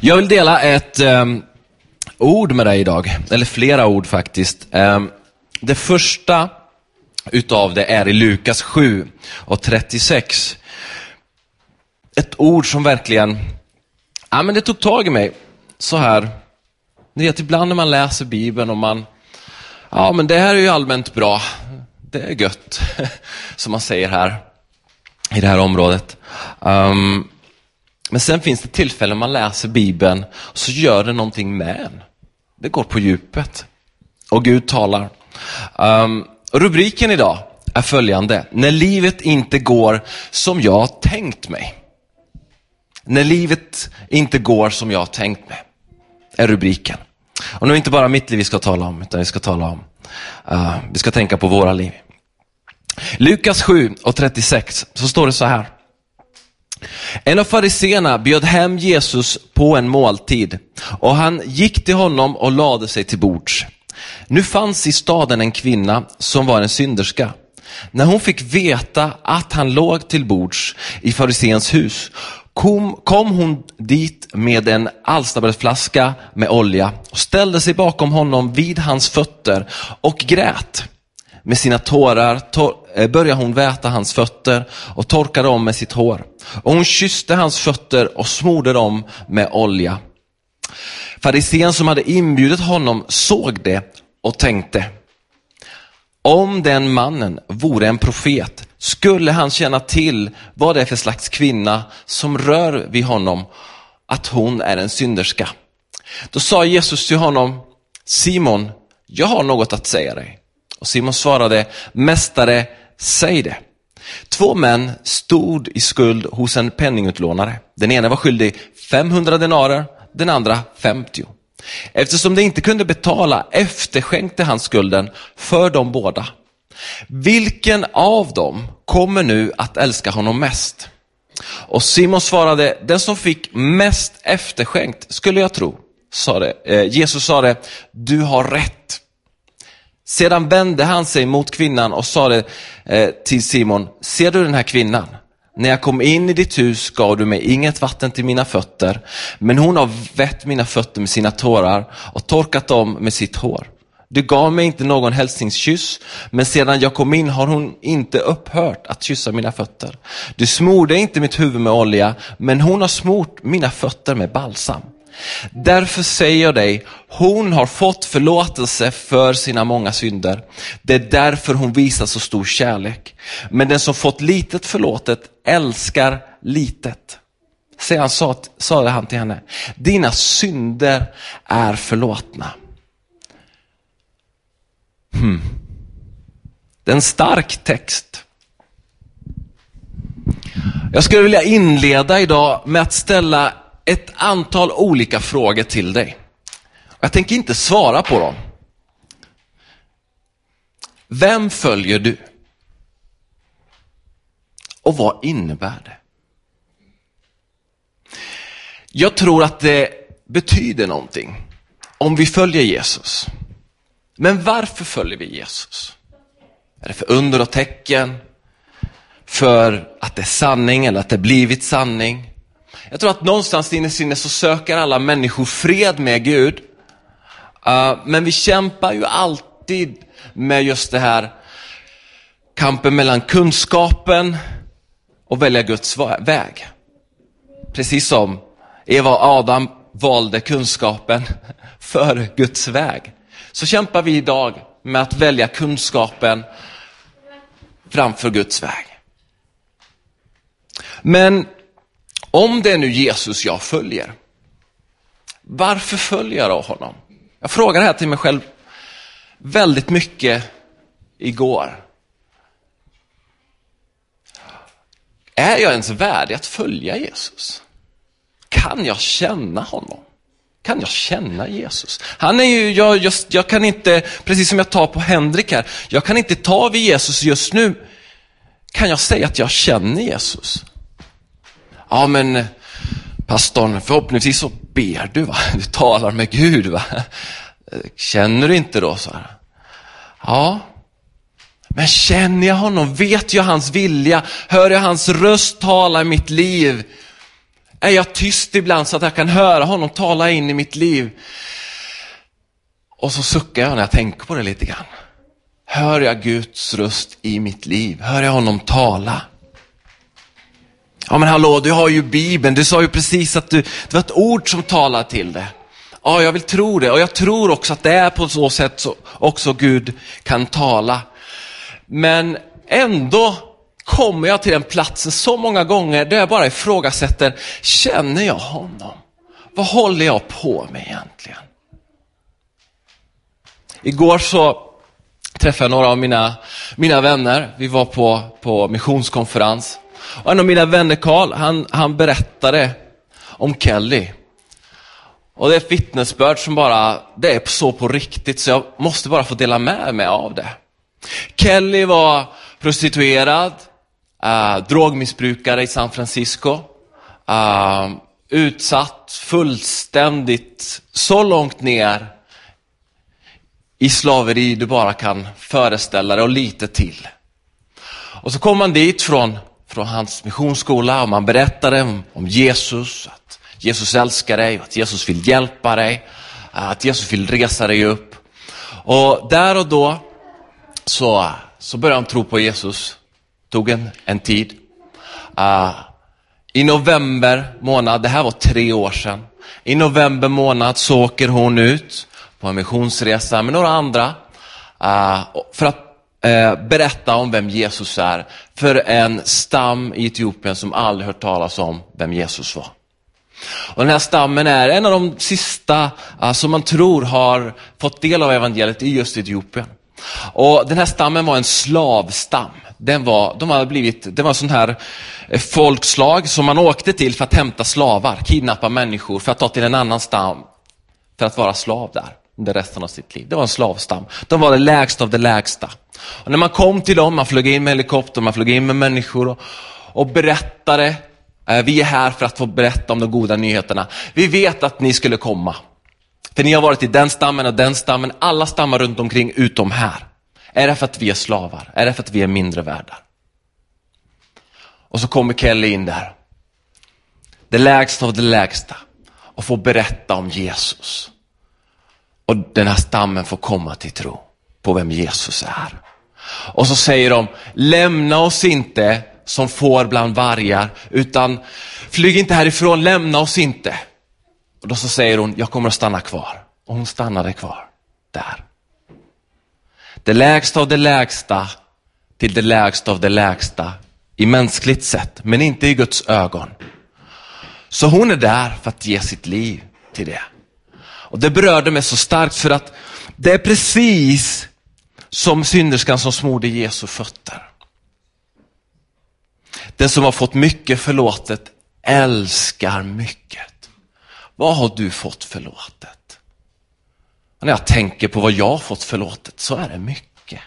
Jag vill dela ett um, ord med dig idag, eller flera ord faktiskt. Um, det första utav det är i Lukas 7 och 36. Ett ord som verkligen, ja men det tog tag i mig så här. Ni vet ibland när man läser Bibeln och man, ja men det här är ju allmänt bra, det är gött, som man säger här i det här området. Um, men sen finns det tillfällen man läser Bibeln och så gör det någonting med en. Det går på djupet. Och Gud talar. Um, rubriken idag är följande. När livet inte går som jag tänkt mig. När livet inte går som jag tänkt mig. Är rubriken. Och nu är det inte bara mitt liv vi ska tala om, utan vi ska tala om, uh, vi ska tänka på våra liv. Lukas 7 och 36 så står det så här. En av fariseerna bjöd hem Jesus på en måltid och han gick till honom och lade sig till bords. Nu fanns i staden en kvinna som var en synderska. När hon fick veta att han låg till bords i fariséns hus kom, kom hon dit med en alstabrödsflaska med olja och ställde sig bakom honom vid hans fötter och grät. Med sina tårar tor- eh, började hon väta hans fötter och torka dem med sitt hår. Och hon kysste hans fötter och smorde dem med olja. Farisén som hade inbjudit honom såg det och tänkte, om den mannen vore en profet skulle han känna till vad det är för slags kvinna som rör vid honom, att hon är en synderska. Då sa Jesus till honom, Simon, jag har något att säga dig. Och Simon svarade, Mästare, säg det. Två män stod i skuld hos en penningutlånare. Den ena var skyldig 500 denarer, den andra 50. Eftersom de inte kunde betala efterskänkte han skulden för de båda. Vilken av dem kommer nu att älska honom mest? Och Simon svarade, den som fick mest efterskänkt skulle jag tro. Sa. Eh, Jesus sade, du har rätt. Sedan vände han sig mot kvinnan och sade eh, till Simon, ser du den här kvinnan? När jag kom in i ditt hus gav du mig inget vatten till mina fötter, men hon har vätt mina fötter med sina tårar och torkat dem med sitt hår. Du gav mig inte någon hälsningskyss, men sedan jag kom in har hon inte upphört att kyssa mina fötter. Du smorde inte mitt huvud med olja, men hon har smort mina fötter med balsam. Därför säger jag dig, hon har fått förlåtelse för sina många synder. Det är därför hon visar så stor kärlek. Men den som fått litet förlåtet älskar litet. Sedan sa, sade han till henne, dina synder är förlåtna. Hmm. Det är en stark text. Jag skulle vilja inleda idag med att ställa ett antal olika frågor till dig. Jag tänker inte svara på dem. Vem följer du? Och vad innebär det? Jag tror att det betyder någonting om vi följer Jesus. Men varför följer vi Jesus? Är det för under och tecken? För att det är sanning eller att det blivit sanning? Jag tror att någonstans inne i sinne så söker alla människor fred med Gud. Uh, men vi kämpar ju alltid med just det här kampen mellan kunskapen och välja Guds väg. Precis som Eva och Adam valde kunskapen för Guds väg. Så kämpar vi idag med att välja kunskapen framför Guds väg. Men om det är nu Jesus jag följer, varför följer jag då honom? Jag frågade det här till mig själv väldigt mycket igår. Är jag ens värdig att följa Jesus? Kan jag känna honom? Kan jag känna Jesus? Han är ju, jag, just, jag kan inte, precis som jag tar på Henrik här, jag kan inte ta vid Jesus just nu. Kan jag säga att jag känner Jesus? Ja, men eh, pastorn, förhoppningsvis så ber du, va? Du talar med Gud, va? Eh, känner du inte då? Så här. Ja, men känner jag honom? Vet jag hans vilja? Hör jag hans röst tala i mitt liv? Är jag tyst ibland så att jag kan höra honom tala in i mitt liv? Och så suckar jag när jag tänker på det lite grann. Hör jag Guds röst i mitt liv? Hör jag honom tala? Ja men hallå, du har ju Bibeln, du sa ju precis att du, det var ett ord som talar till det. Ja, jag vill tro det och jag tror också att det är på så sätt så också Gud kan tala. Men ändå kommer jag till den platsen så många gånger där jag bara ifrågasätter, känner jag honom? Vad håller jag på med egentligen? Igår så träffade jag några av mina, mina vänner. Vi var på, på missionskonferens. Och en av mina vänner, Karl, han, han berättade om Kelly. Och det är ett vittnesbörd som bara, det är så på riktigt så jag måste bara få dela med mig av det. Kelly var prostituerad, äh, drogmissbrukare i San Francisco, äh, utsatt fullständigt så långt ner i slaveri du bara kan föreställa dig och lite till. Och så kom man dit från, från hans missionsskola och man berättade om, om Jesus, att Jesus älskar dig, att Jesus vill hjälpa dig, att Jesus vill resa dig upp. Och där och då så, så började han tro på Jesus. Tog en, en tid. Uh, I november månad, det här var tre år sedan, i november månad så åker hon ut på en missionsresa med några andra uh, för att Eh, berätta om vem Jesus är för en stam i Etiopien som aldrig hört talas om vem Jesus var. Och Den här stammen är en av de sista eh, som man tror har fått del av evangeliet i just Etiopien. Och Den här stammen var en slavstam. Den var, de hade blivit, det var sån här eh, folkslag som man åkte till för att hämta slavar, kidnappa människor för att ta till en annan stam för att vara slav där under resten av sitt liv. Det var en slavstam. De var det lägsta av det lägsta. Och när man kom till dem, man flög in med helikopter, man flög in med människor och, och berättade, eh, vi är här för att få berätta om de goda nyheterna. Vi vet att ni skulle komma. För ni har varit i den stammen och den stammen, alla stammar runt omkring utom här. Är det för att vi är slavar? Är det för att vi är mindre värda? Och så kommer Kelly in där. Det lägsta av det lägsta. Och får berätta om Jesus. Och den här stammen får komma till tro på vem Jesus är. Och så säger de, lämna oss inte som får bland vargar, utan flyg inte härifrån, lämna oss inte. Och då så säger hon, jag kommer att stanna kvar. Och hon stannade kvar där. Det lägsta av det lägsta till det lägsta av det lägsta i mänskligt sätt, men inte i Guds ögon. Så hon är där för att ge sitt liv till det. Och Det berörde mig så starkt för att det är precis som synderskan som smorde Jesu fötter. Den som har fått mycket förlåtet älskar mycket. Vad har du fått förlåtet? Och när jag tänker på vad jag har fått förlåtet så är det mycket.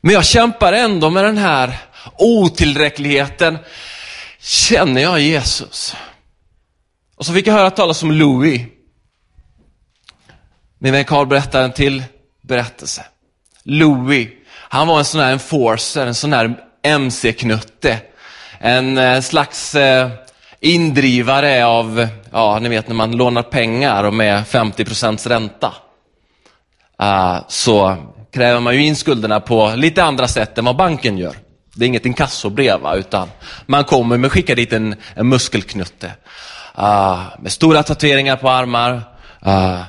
Men jag kämpar ändå med den här otillräckligheten. Känner jag Jesus? Och så fick jag höra talas om Louis. Min vän Karl berättar en till berättelse. Louis, han var en sån här enforcer, en sån här MC-knutte. En eh, slags eh, indrivare av, ja ni vet när man lånar pengar och med 50% ränta. Uh, så kräver man ju in skulderna på lite andra sätt än vad banken gör. Det är inget inkassobrev, utan man kommer med skicka dit en, en muskelknutte. Uh, med stora tatueringar på armar, uh,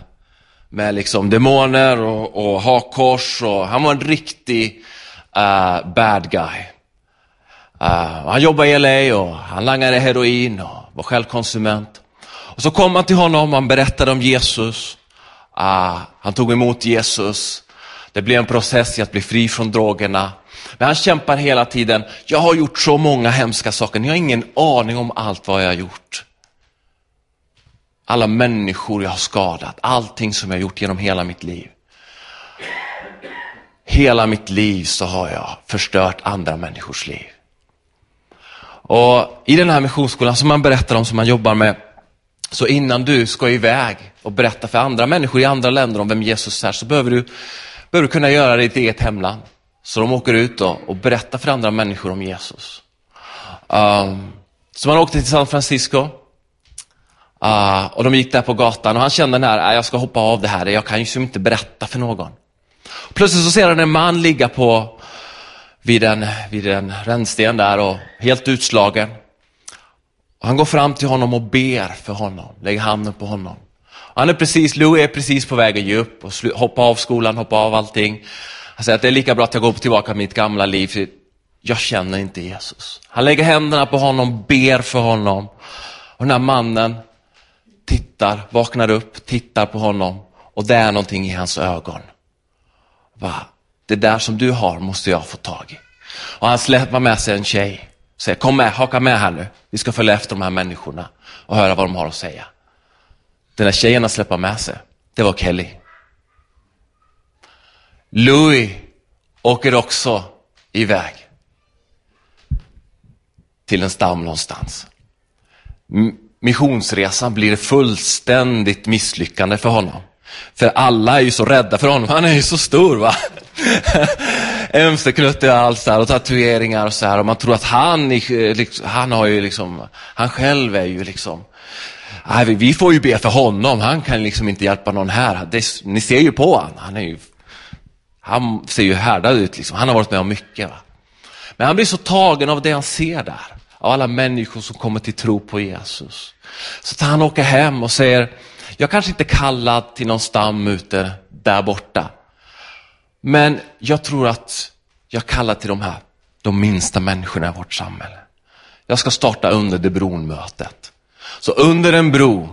med liksom demoner och, och hakkors. Och, han var en riktig uh, bad guy. han jobbade i LA och han langade heroin och var självkonsument. Och så kom man till honom och han berättade om Jesus. han tog emot Jesus. Det blev en process i att bli fri från drogerna. Men han kämpar hela tiden. Jag har gjort så många hemska saker. Ni har ingen aning om allt vad jag har gjort alla människor jag har skadat, allting som jag gjort genom hela mitt liv. Hela mitt liv så har jag förstört andra människors liv. Och I den här missionsskolan som man berättar om, som man jobbar med, så innan du ska iväg och berätta för andra människor i andra länder om vem Jesus är, så behöver du, behöver du kunna göra det i ditt eget hemland. Så de åker ut och, och berättar för andra människor om Jesus. Um, Så man åkte till San Francisco. Uh, och de gick där på gatan och han kände den här, ah, jag ska hoppa av det här, jag kan ju liksom inte berätta för någon. Plötsligt så ser han en man ligga på, vid en, vid en rännsten där och helt utslagen. Och han går fram till honom och ber för honom, lägger handen på honom. Och han är precis, Louis är precis på väg att ge upp och hoppa av skolan, hoppa av allting. Han säger att det är lika bra att jag går tillbaka till mitt gamla liv, för jag känner inte Jesus. Han lägger händerna på honom, ber för honom. Och den här mannen tittar, vaknar upp, tittar på honom och det är någonting i hans ögon. Va? Det där som du har måste jag få tag i. Och han släpper med sig en tjej. Säger kom med, haka med här nu. Vi ska följa efter de här människorna och höra vad de har att säga. Den där tjejen han släpper med sig, det var Kelly. Louis åker också iväg till en stam någonstans. Missionsresan blir fullständigt misslyckande för honom. För alla är ju så rädda för honom, han är ju så stor va. Ömseknutte och allt så här, och tatueringar och så här. Och man tror att han, eh, liksom, han har ju liksom, han själv är ju liksom, nej, vi får ju be för honom, han kan liksom inte hjälpa någon här. Det, ni ser ju på honom, han är ju, han ser ju härdad ut liksom, han har varit med om mycket. Va? Men han blir så tagen av det han ser där, av alla människor som kommer till tro på Jesus. Så han åker hem och säger, jag kanske inte är kallad till någon stam ute där borta. Men jag tror att jag kallar till de här, de minsta människorna i vårt samhälle. Jag ska starta under det bronmötet. Så under en bro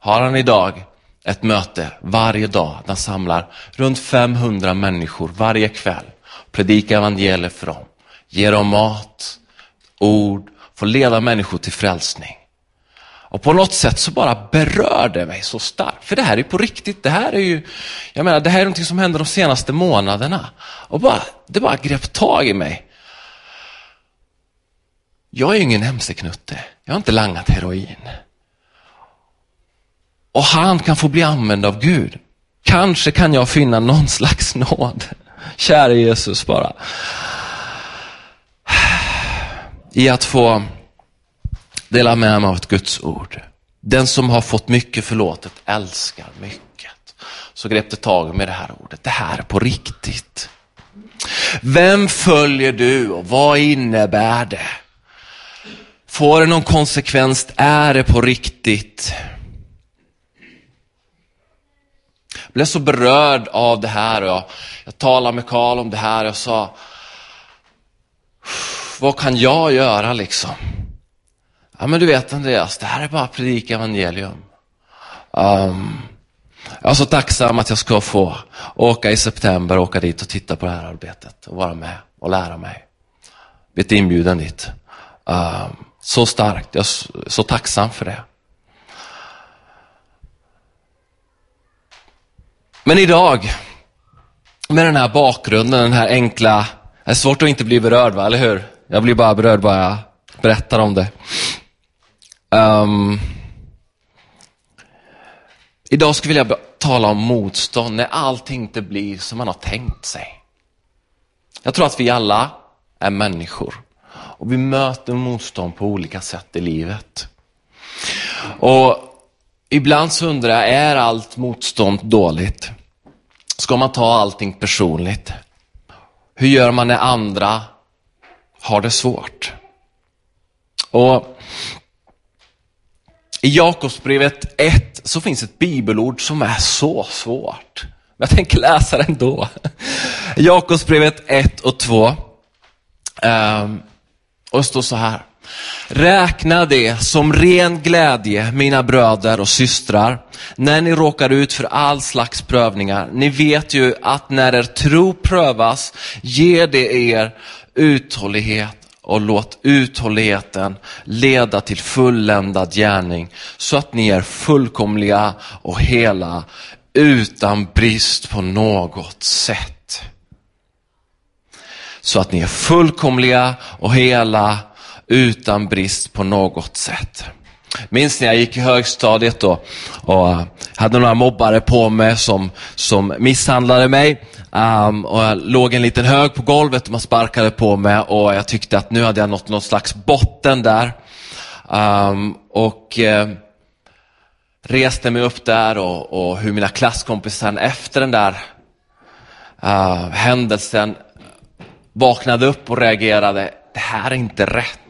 har han idag ett möte varje dag. där han samlar runt 500 människor varje kväll. Predikar evangeliet för dem. Ger dem mat, ord, får leda människor till frälsning. Och på något sätt så bara berör det mig så starkt. För det här är på riktigt. Det här är ju, jag menar, det här är någonting som händer de senaste månaderna. Och bara, det bara grep tag i mig. Jag är ju ingen mc-knutte. Jag har inte langat heroin. Och han kan få bli använd av Gud. Kanske kan jag finna någon slags nåd. Kära Jesus bara. I att få dela med mig av ett Guds ord. Den som har fått mycket förlåtet älskar mycket. Så grep det tag med det här ordet. Det här är på riktigt. Vem följer du och vad innebär det? Får det någon konsekvens? Är det på riktigt? Jag blev så berörd av det här och jag, jag talade med Karl om det här och jag sa, vad kan jag göra liksom? Ja, men du vet Andreas, det här är bara att predika evangelium. Um, jag är så tacksam att jag ska få åka i september, åka dit och titta på det här arbetet och vara med och lära mig. Blivit inbjuden dit. Um, ehm, så starkt, jag är så tacksam för det. Men idag, med den här bakgrunden, den här enkla, det är svårt att inte bli berörd, va? eller hur? Jag blir bara berörd bara jag berättar om det. Um, idag skulle jag vilja tala om motstånd när allting inte blir som man har tänkt sig. Jag tror att vi alla är människor och vi möter motstånd på olika sätt i livet. Och ibland så undrar jag, är allt motstånd dåligt? Ska man ta allting personligt? Hur gör man när andra har det svårt? Och i Jakobsbrevet 1 så finns ett bibelord som är så svårt. Men jag tänker läsa det ändå. Jakobsbrevet 1 och 2. Um, ehm, och det står så här. Räkna det som ren glädje, mina bröder och systrar, när ni råkar ut för all slags prövningar. Ni vet ju att när er tro prövas ger det er uthållighet och låt uthålligheten leda till fulländad gärning så att ni är fullkomliga och hela utan brist på något sätt. Så att ni är fullkomliga och hela utan brist på något sätt. Minns när jag gick i högstadiet då och hade några mobbare på mig som, som misshandlade mig. Um, och jag låg en liten hög på golvet och man sparkade på mig och jag tyckte att nu hade jag nått någon slags botten där. Um, och uh, reste mig upp där och, och hur mina klasskompisar efter den där uh, händelsen vaknade upp och reagerade, det här är inte rätt.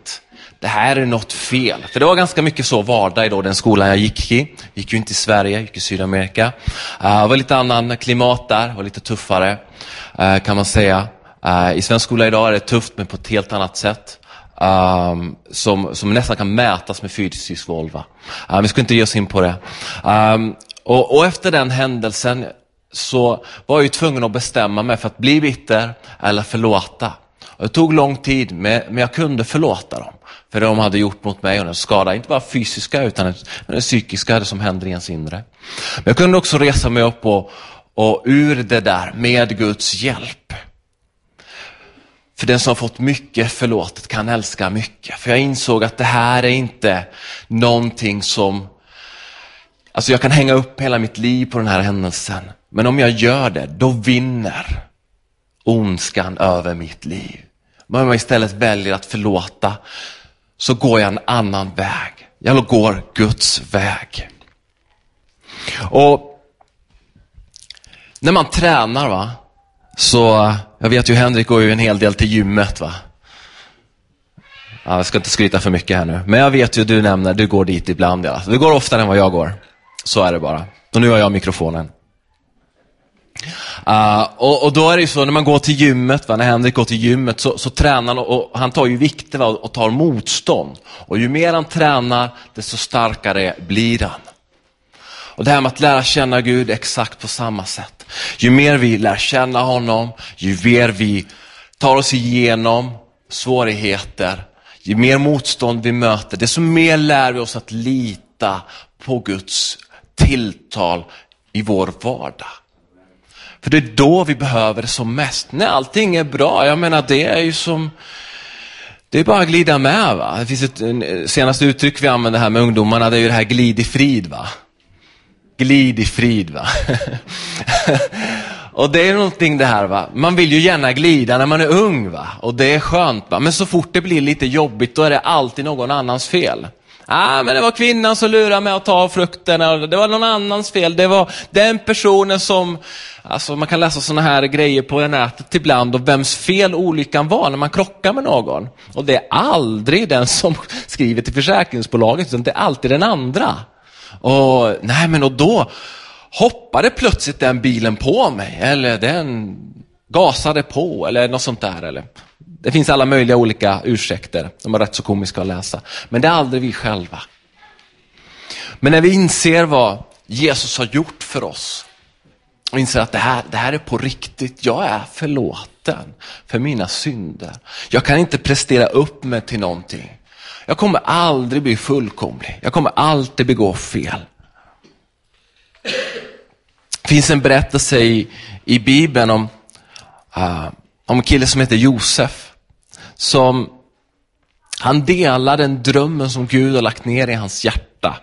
Det här är något fel. För det var ganska mycket så vardag i då, den skolan jag gick i. gick ju inte i Sverige, gick i Sydamerika. Uh, det var lite annan klimat där, var lite tuffare uh, kan man säga. Uh, I svensk skola idag är det tufft men på ett helt annat sätt. Um, som, som nästan kan mätas med fysisk våld. Uh, vi ska inte ge oss in på det. Um, och, och, efter den händelsen så var jag ju tvungen att bestämma mig för att bli bitter eller förlåta. Och det tog lång tid, men jag kunde förlåta dem för det de hade gjort mot mig och den skada, inte bara fysiska utan den psykiska, det som händer i ens inre. Men jag kunde också resa mig upp och, och ur det där med Guds hjälp. För den som har fått mycket förlåtet kan älska mycket. För jag insåg att det här är inte någonting som, alltså jag kan hänga upp hela mitt liv på den här händelsen. Men om jag gör det, då vinner ondskan över mitt liv. Men om jag istället väljer att förlåta, så går jag en annan väg. Jag går Guds väg. Och när man tränar, va, så, jag vet ju Henrik går ju en hel del till gymmet. va. Ja, jag ska inte skryta för mycket här nu, men jag vet ju du nämner, du går dit ibland. Ja. Du går oftare än vad jag går. Så är det bara. Och nu har jag mikrofonen. Uh, och, och, då är det ju så när man går till gymmet, va, när Henrik går till gymmet så, så tränar han och, och, han tar ju vikter va, och tar motstånd. Och ju mer han tränar, desto starkare blir han. Och det här med att lära känna Gud exakt på samma sätt. Ju mer vi lär känna honom, ju mer vi tar oss igenom svårigheter, ju mer motstånd vi möter, desto mer lär vi oss att lita på Guds tilltal i vår vardag. För det är då vi behöver det som mest. När allting är bra, jag menar det är ju som, det är bara att glida med. Va? Det finns ett eh, senaste uttryck vi använder här med ungdomarna, det är ju det här glid i frid. Va? Glid i frid. Va? och det är någonting det här, va? man vill ju gärna glida när man är ung va? och det är skönt. Va? Men så fort det blir lite jobbigt då är det alltid någon annans fel. Ah, men det var kvinnan som lurade mig att ta frukterna, det var någon annans fel. Det var den personen som, alltså man kan läsa sådana här grejer på nätet ibland, och vems fel olyckan var när man krockar med någon. Och det är aldrig den som skriver till försäkringsbolaget, utan det är alltid den andra. Och nej men och då hoppade plötsligt den bilen på mig, eller den gasade på, eller något sånt där. Eller det finns alla möjliga olika ursäkter, de är rätt så komiska att läsa. Men det är aldrig vi själva. Men när vi inser vad Jesus har gjort för oss och inser att det här, det här är på riktigt, jag är förlåten för mina synder. Jag kan inte prestera upp mig till någonting. Jag kommer aldrig bli fullkomlig, jag kommer alltid begå fel. Det finns en berättelse i, i Bibeln om, uh, om en kille som heter Josef som han delar den drömmen som Gud har lagt ner i hans hjärta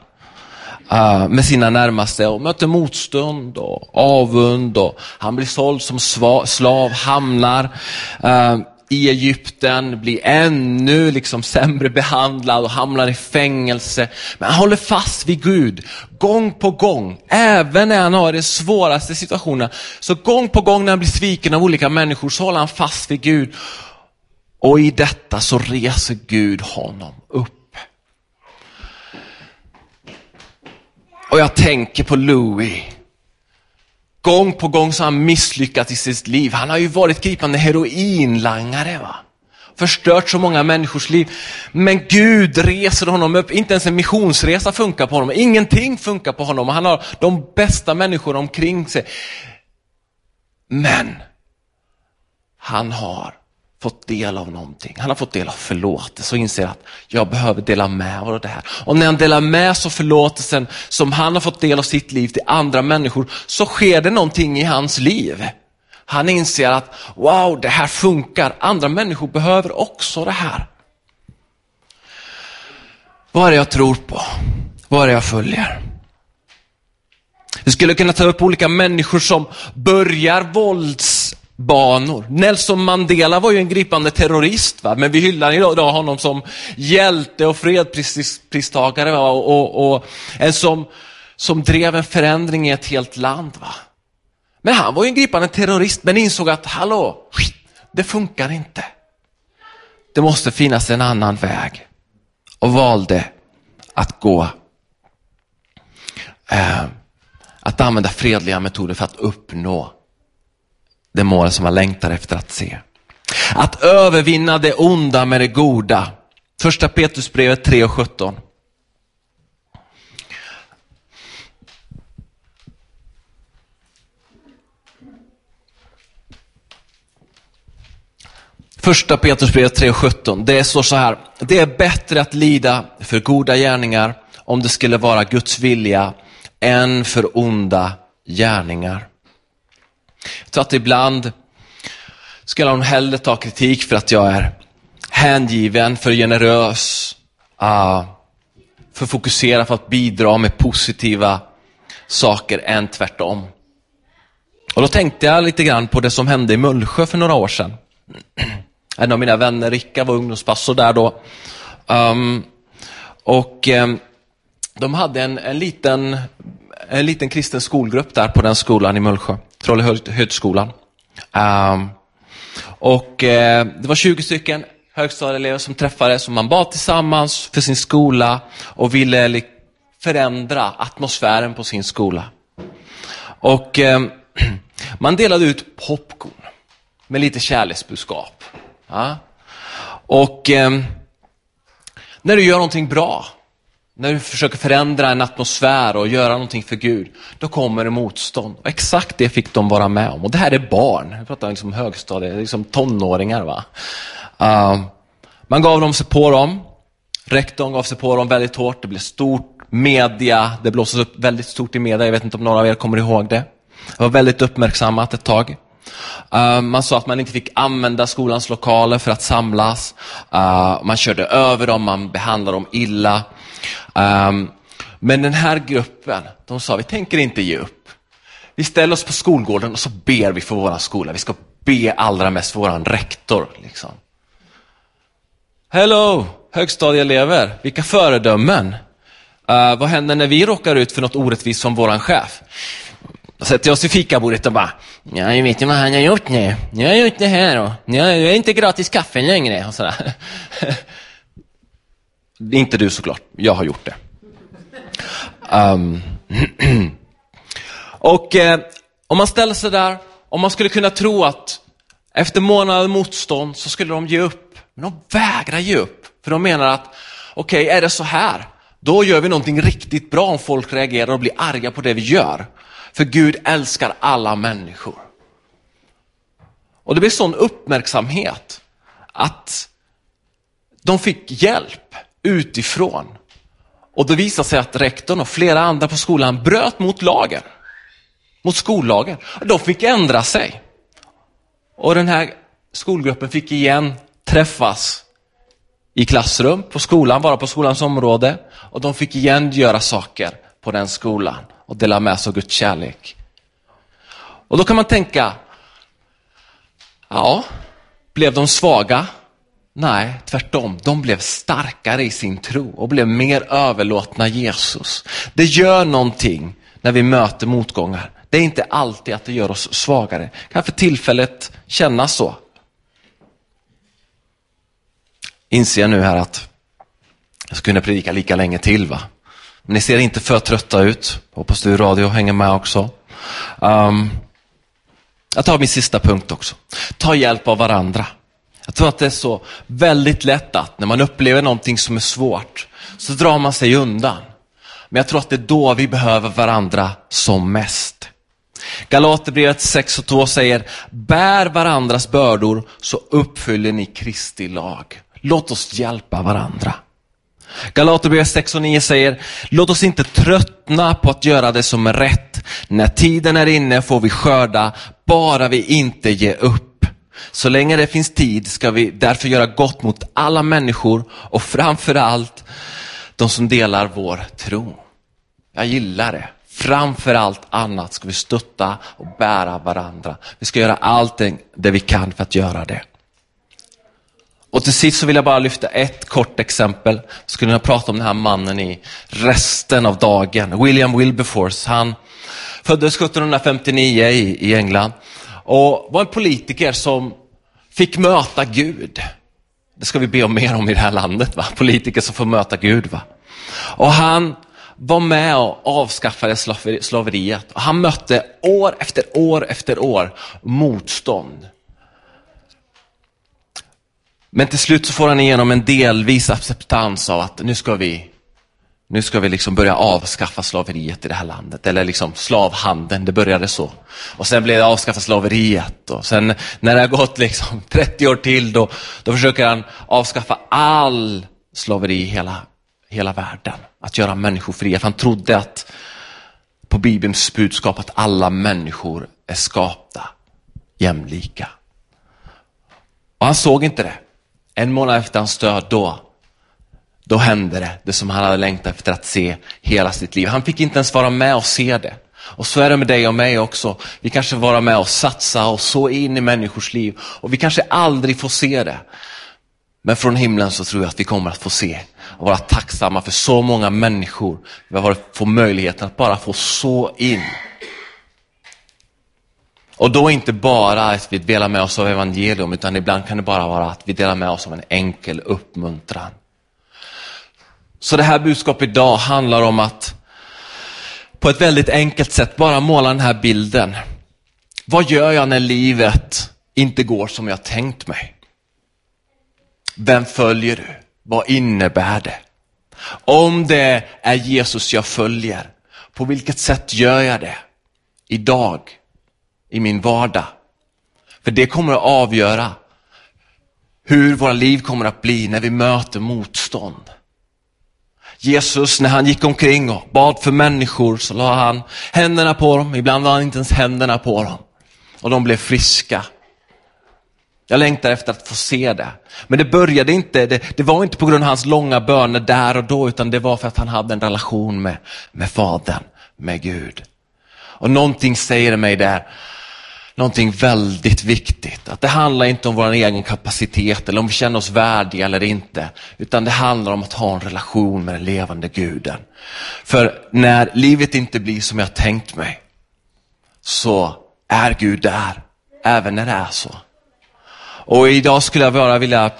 uh, med sina närmaste och möter motstånd och avund och han blir såld som slav, hamnar uh, i Egypten, blir ännu liksom sämre behandlad och hamnar i fängelse. Men han håller fast vid Gud gång på gång, även när han har de svåraste situationerna. Så gång på gång när han blir sviken av olika människor så håller han fast vid Gud och i detta så reser Gud honom upp. Och jag tänker på Louis. Gång på gång så har han misslyckats i sitt liv. Han har ju varit gripande heroinlangare. Va? Förstört så många människors liv. Men Gud reser honom upp. Inte ens en missionsresa funkar på honom. Ingenting funkar på honom. Han har de bästa människorna omkring sig. Men han har fått del av någonting. Han har fått del av förlåtelse och inser att jag behöver dela med mig av det här. Och när han delar med sig av förlåtelsen som han har fått del av sitt liv till andra människor så sker det någonting i hans liv. Han inser att wow, det här funkar. Andra människor behöver också det här. Vad är det jag tror på? Vad är det jag följer? Vi skulle kunna ta upp olika människor som börjar vålds banor. Nelson Mandela var ju en gripande terrorist, va? men vi hyllar idag honom som hjälte och fredspristagare va? Och, och, och, en som, som drev en förändring i ett helt land. Va? Men han var ju en gripande terrorist, men insåg att hallå, det funkar inte. Det måste finnas en annan väg. Och valde att gå, eh, att använda fredliga metoder för att uppnå det mål som man längtar efter att se. Att övervinna det onda med det goda. Första Petrusbrevet 3 och 17. Första Petrusbrevet 3.17. Det står så här. Det är bättre att lida för goda gärningar om det skulle vara Guds vilja än för onda gärningar. Jag tror att ibland skulle hon hellre ta kritik för att jag är hängiven, för generös, uh, för fokuserad för att bidra med positiva saker än tvärtom. Och då tänkte jag lite grann på det som hände i Mullsjö för några år sedan. En av mina vänner, Rickard, var ungdomspastor där då. Um, och um, de hade en, en, liten, en liten kristen skolgrupp där på den skolan i Mullsjö, Trollhögskolan. Um, ehm, och eh, det var 20 stycken högstadieelever som träffades och man bad tillsammans för sin skola och ville förändra atmosfären på sin skola. Och eh, man delade ut popcorn med lite kärleksbudskap. Ja. Och eh, när du gör någonting bra, när du försöker förändra en atmosfär och göra någonting för Gud, då kommer det motstånd. Och exakt det fick de vara med om. Och det här är barn, jag pratar liksom högstadiet, liksom tonåringar. Va? Uh, man gav dem sig på dem, rektorn gav sig på dem väldigt hårt, det blev stort, media, det blåstes upp väldigt stort i media, jag vet inte om några av er kommer ihåg det. Det var väldigt uppmärksammat ett tag. Uh, man sa att man inte fick använda skolans lokaler för att samlas. Uh, man körde över dem, man behandlade dem illa. Um, men den här gruppen, de sa vi tänker inte ge upp. Vi ställer oss på skolgården och så ber vi för vår skola. Vi ska be allra mest för vår rektor. Liksom. Hello, högstadieelever, vilka föredömen. Uh, vad händer när vi råkar ut för något orättvist från vår chef? Då sätter jag oss i fikabordet och bara, ja, jag vet ju vad han har gjort nu. Nu har jag gjort det här och nu är det inte gratis kaffe längre. Och sådär. Det är inte du såklart, jag har gjort det. Um. och eh, om man ställer sig där, om man skulle kunna tro att efter månader motstånd så skulle de ge upp. Men de vägrar ge upp, för de menar att okej, okay, är det så här, då gör vi någonting riktigt bra om folk reagerar och blir arga på det vi gör. För Gud älskar alla människor. Och det blev sån uppmärksamhet att de fick hjälp utifrån. Och det visade sig att rektorn och flera andra på skolan bröt mot lagen. Mot skollagen. De fick ändra sig. Och den här skolgruppen fick igen träffas i klassrum, på skolan, vara på skolans område. Och de fick igen göra saker på den skolan och dela med sig av Guds kärlek. Och då kan man tänka, ja, blev de svaga? Nej, tvärtom. De blev starkare i sin tro och blev mer överlåtna Jesus. Det gör någonting när vi möter motgångar. Det är inte alltid att det gör oss svagare. Kan för tillfället kännas så. Inser jag nu här att jag skulle kunna predika lika länge till. va? Men ni ser inte för trötta ut. Hoppas du i radio hänger med också. Um, jag tar min sista punkt också. Ta hjälp av varandra. Jag tror att det är så väldigt lätt att när man upplever någonting som är svårt så drar man sig undan. Men jag tror att det är då vi behöver varandra som mest. Galaterbrevet 6 och 2 säger, bär varandras bördor så uppfyller ni Kristi lag. Låt oss hjälpa varandra. Galaterbrevet 6 och 9 säger, låt oss inte tröttna på att göra det som är rätt. När tiden är inne får vi skörda, bara vi inte ger upp. Så länge det finns tid ska vi därför göra gott mot alla människor och framför allt de som delar vår tro. Jag gillar det. Framför allt annat ska vi stötta och bära varandra. Vi ska göra allt det vi kan för att göra det. Och till sist så vill jag bara lyfta ett kort exempel. Jag skulle kunna prata om den här mannen i resten av dagen. William Wilberforce, han föddes 1759 i, i England och var en politiker som fick möta Gud. Det ska vi be om mer om i det här landet, va? politiker som får möta Gud. Va? Och han var med och avskaffade slaveriet. Och han mötte år efter år efter år motstånd. Men till slut så får han igenom en delvis acceptans av att nu ska vi, nu ska vi liksom börja avskaffa slaveriet i det här landet. Eller liksom slavhandeln, det började så. Och sen blev det avskaffa slaveriet. Och sen när det har gått liksom 30 år till, då, då försöker han avskaffa all slaveri i hela, hela världen. Att göra människor fria. För han trodde att på Bibelns budskap att alla människor är skapta jämlika. Och han såg inte det. En månad efter hans död, då, då hände det, det som han hade längtat efter att se hela sitt liv. Han fick inte ens vara med och se det. Och så är det med dig och mig också. Vi kanske vara med och satsa och så in i människors liv. Och vi kanske aldrig får se det. Men från himlen så tror jag att vi kommer att få se och vara tacksamma för så många människor. Vi har fått möjligheten att bara få så in och då inte bara att vi delar med oss av evangelium, utan ibland kan det bara vara att vi delar med oss av en enkel uppmuntran. Så det här budskapet idag handlar om att på ett väldigt enkelt sätt bara måla den här bilden. Vad gör jag när livet inte går som jag tänkt mig? Vem följer du? Vad innebär det? Om det är Jesus jag följer, på vilket sätt gör jag det? Idag i min vardag. För det kommer att avgöra hur våra liv kommer att bli när vi möter motstånd. Jesus, när han gick omkring och bad för människor så la han händerna på dem, ibland la han inte ens händerna på dem. Och de blev friska. Jag längtar efter att få se det. Men det började inte, det, det, var inte på grund av hans långa böner där och då, utan det var för att han hade en relation med, med Fadern, med Gud. Och någonting säger mig där, någonting väldigt viktigt. Att det handlar inte om vår egen kapacitet eller om vi känner oss värdiga eller inte. Utan det handlar om att ha en relation med den levande guden. För när livet inte blir som jag tänkt mig så är Gud där, även när det är så. Och idag skulle jag bara vilja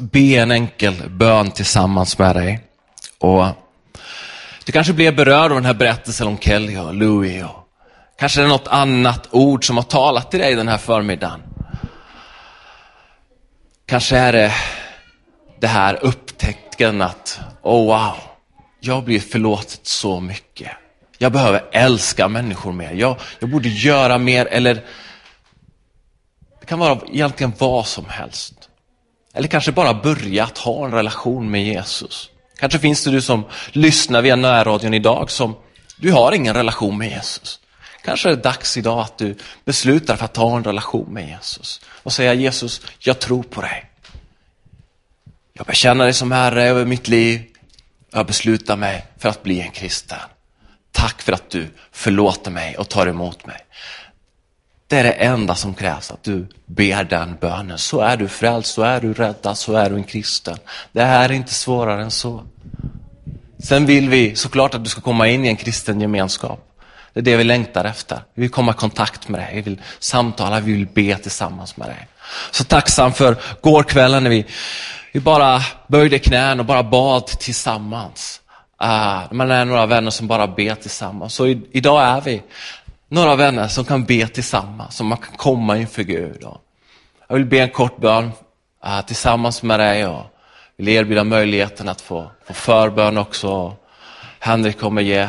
be en enkel bön tillsammans med dig. Och du kanske blir berörd av den här berättelsen om Kelly och Louie och Kanske det är något annat ord som har talat till dig den här förmiddagen. Kanske är det det här upptäckten att, oh wow, jag blir förlåtet så mycket. Jag behöver älska människor mer. Jag, jag borde göra mer eller det kan vara egentligen vad som helst. Eller kanske bara börja att ha en relation med Jesus. Kanske finns det du som lyssnar via närradion idag som du har ingen relation med Jesus. Kanske är det dags idag att du beslutar för att ta en relation med Jesus och säga Jesus, jag tror på dig. Jag bekänner dig som Herre över mitt liv. Jag beslutar mig för att bli en kristen. Tack för att du förlåter mig och tar emot mig. Det är det enda som krävs, att du ber den bönen. Så är du frälst, så är du räddad, så är du en kristen. Det här är inte svårare än så. Sen vill vi såklart att du ska komma in i en kristen gemenskap. Det är det vi längtar efter. Vi vill komma i kontakt med dig, vi vill samtala, vi vill be tillsammans med dig. Så tacksam för gårkvällen när vi, vi bara böjde knän och bara bad tillsammans. Uh, man är några vänner som bara ber tillsammans. Så i, idag är vi några vänner som kan be tillsammans, som man kan komma inför Gud. Och jag vill be en kort bön uh, tillsammans med dig och vill erbjuda möjligheten att få, få förbön också. Henrik kommer ge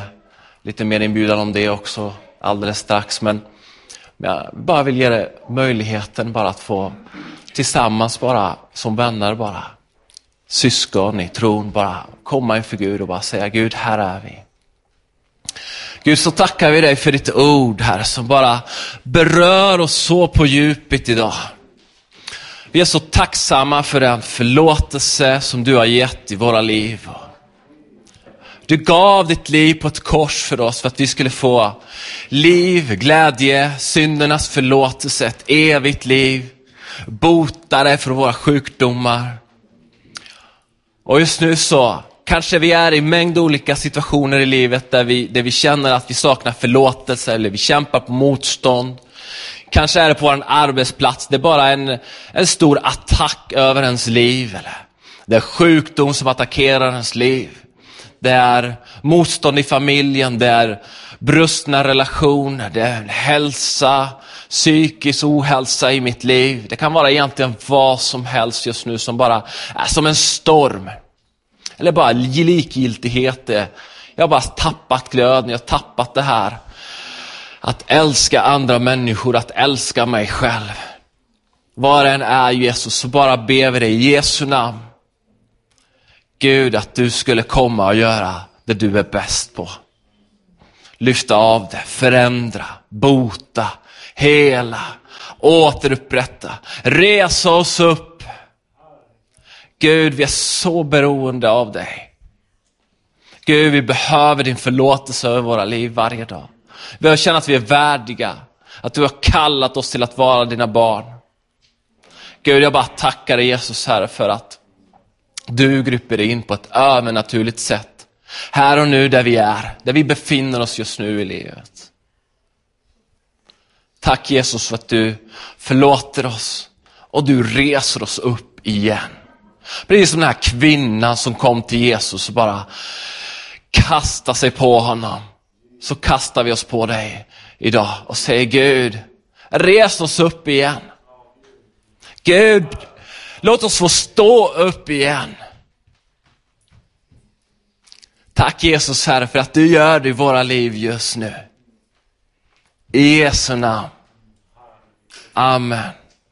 lite mer inbjudan om det också alldeles strax. Men jag bara vill ge dig möjligheten bara att få tillsammans bara som vänner bara syskon i tron bara komma inför Gud och bara säga Gud, här är vi. Gud, så tackar vi dig för ditt ord här som bara berör oss så på djupet idag. Vi är så tacksamma för den förlåtelse som du har gett i våra liv. Du gav ditt liv på ett kors för oss för att vi skulle få liv, glädje, syndernas förlåtelse, ett evigt liv, botare från våra sjukdomar. Och just nu så kanske vi är i mängd olika situationer i livet där vi, där vi känner att vi saknar förlåtelse eller vi kämpar på motstånd. Kanske är det på vår arbetsplats, det är bara en, en stor attack över ens liv. Eller det är sjukdom som attackerar ens liv. Det är motstånd i familjen, det är brustna relationer, det är hälsa, psykisk ohälsa i mitt liv. Det kan vara egentligen vad som helst just nu som bara är som en storm. Eller bara likgiltighet. Jag har bara tappat glöden, jag har tappat det här. Att älska andra människor, att älska mig själv. Var än är Jesus så bara ber vi dig i Jesu namn. Gud, att du skulle komma och göra det du är bäst på. Lyfta av det, förändra, bota, hela, återupprätta, resa oss upp. Gud, vi är så beroende av dig. Gud, vi behöver din förlåtelse över våra liv varje dag. Vi behöver känna att vi är värdiga, att du har kallat oss till att vara dina barn. Gud, jag bara tackar dig Jesus, Herre, för att du griper in på ett övernaturligt sätt. Här och nu där vi är, där vi befinner oss just nu i livet. Tack Jesus för att du förlåter oss och du reser oss upp igen. Precis som den här kvinnan som kom till Jesus och bara kastade sig på honom. Så kastar vi oss på dig idag och säger Gud, res oss upp igen. Gud, låt oss få stå upp igen. Tack Jesus Herre för att du gör det i våra liv just nu. I Jesu namn. Amen.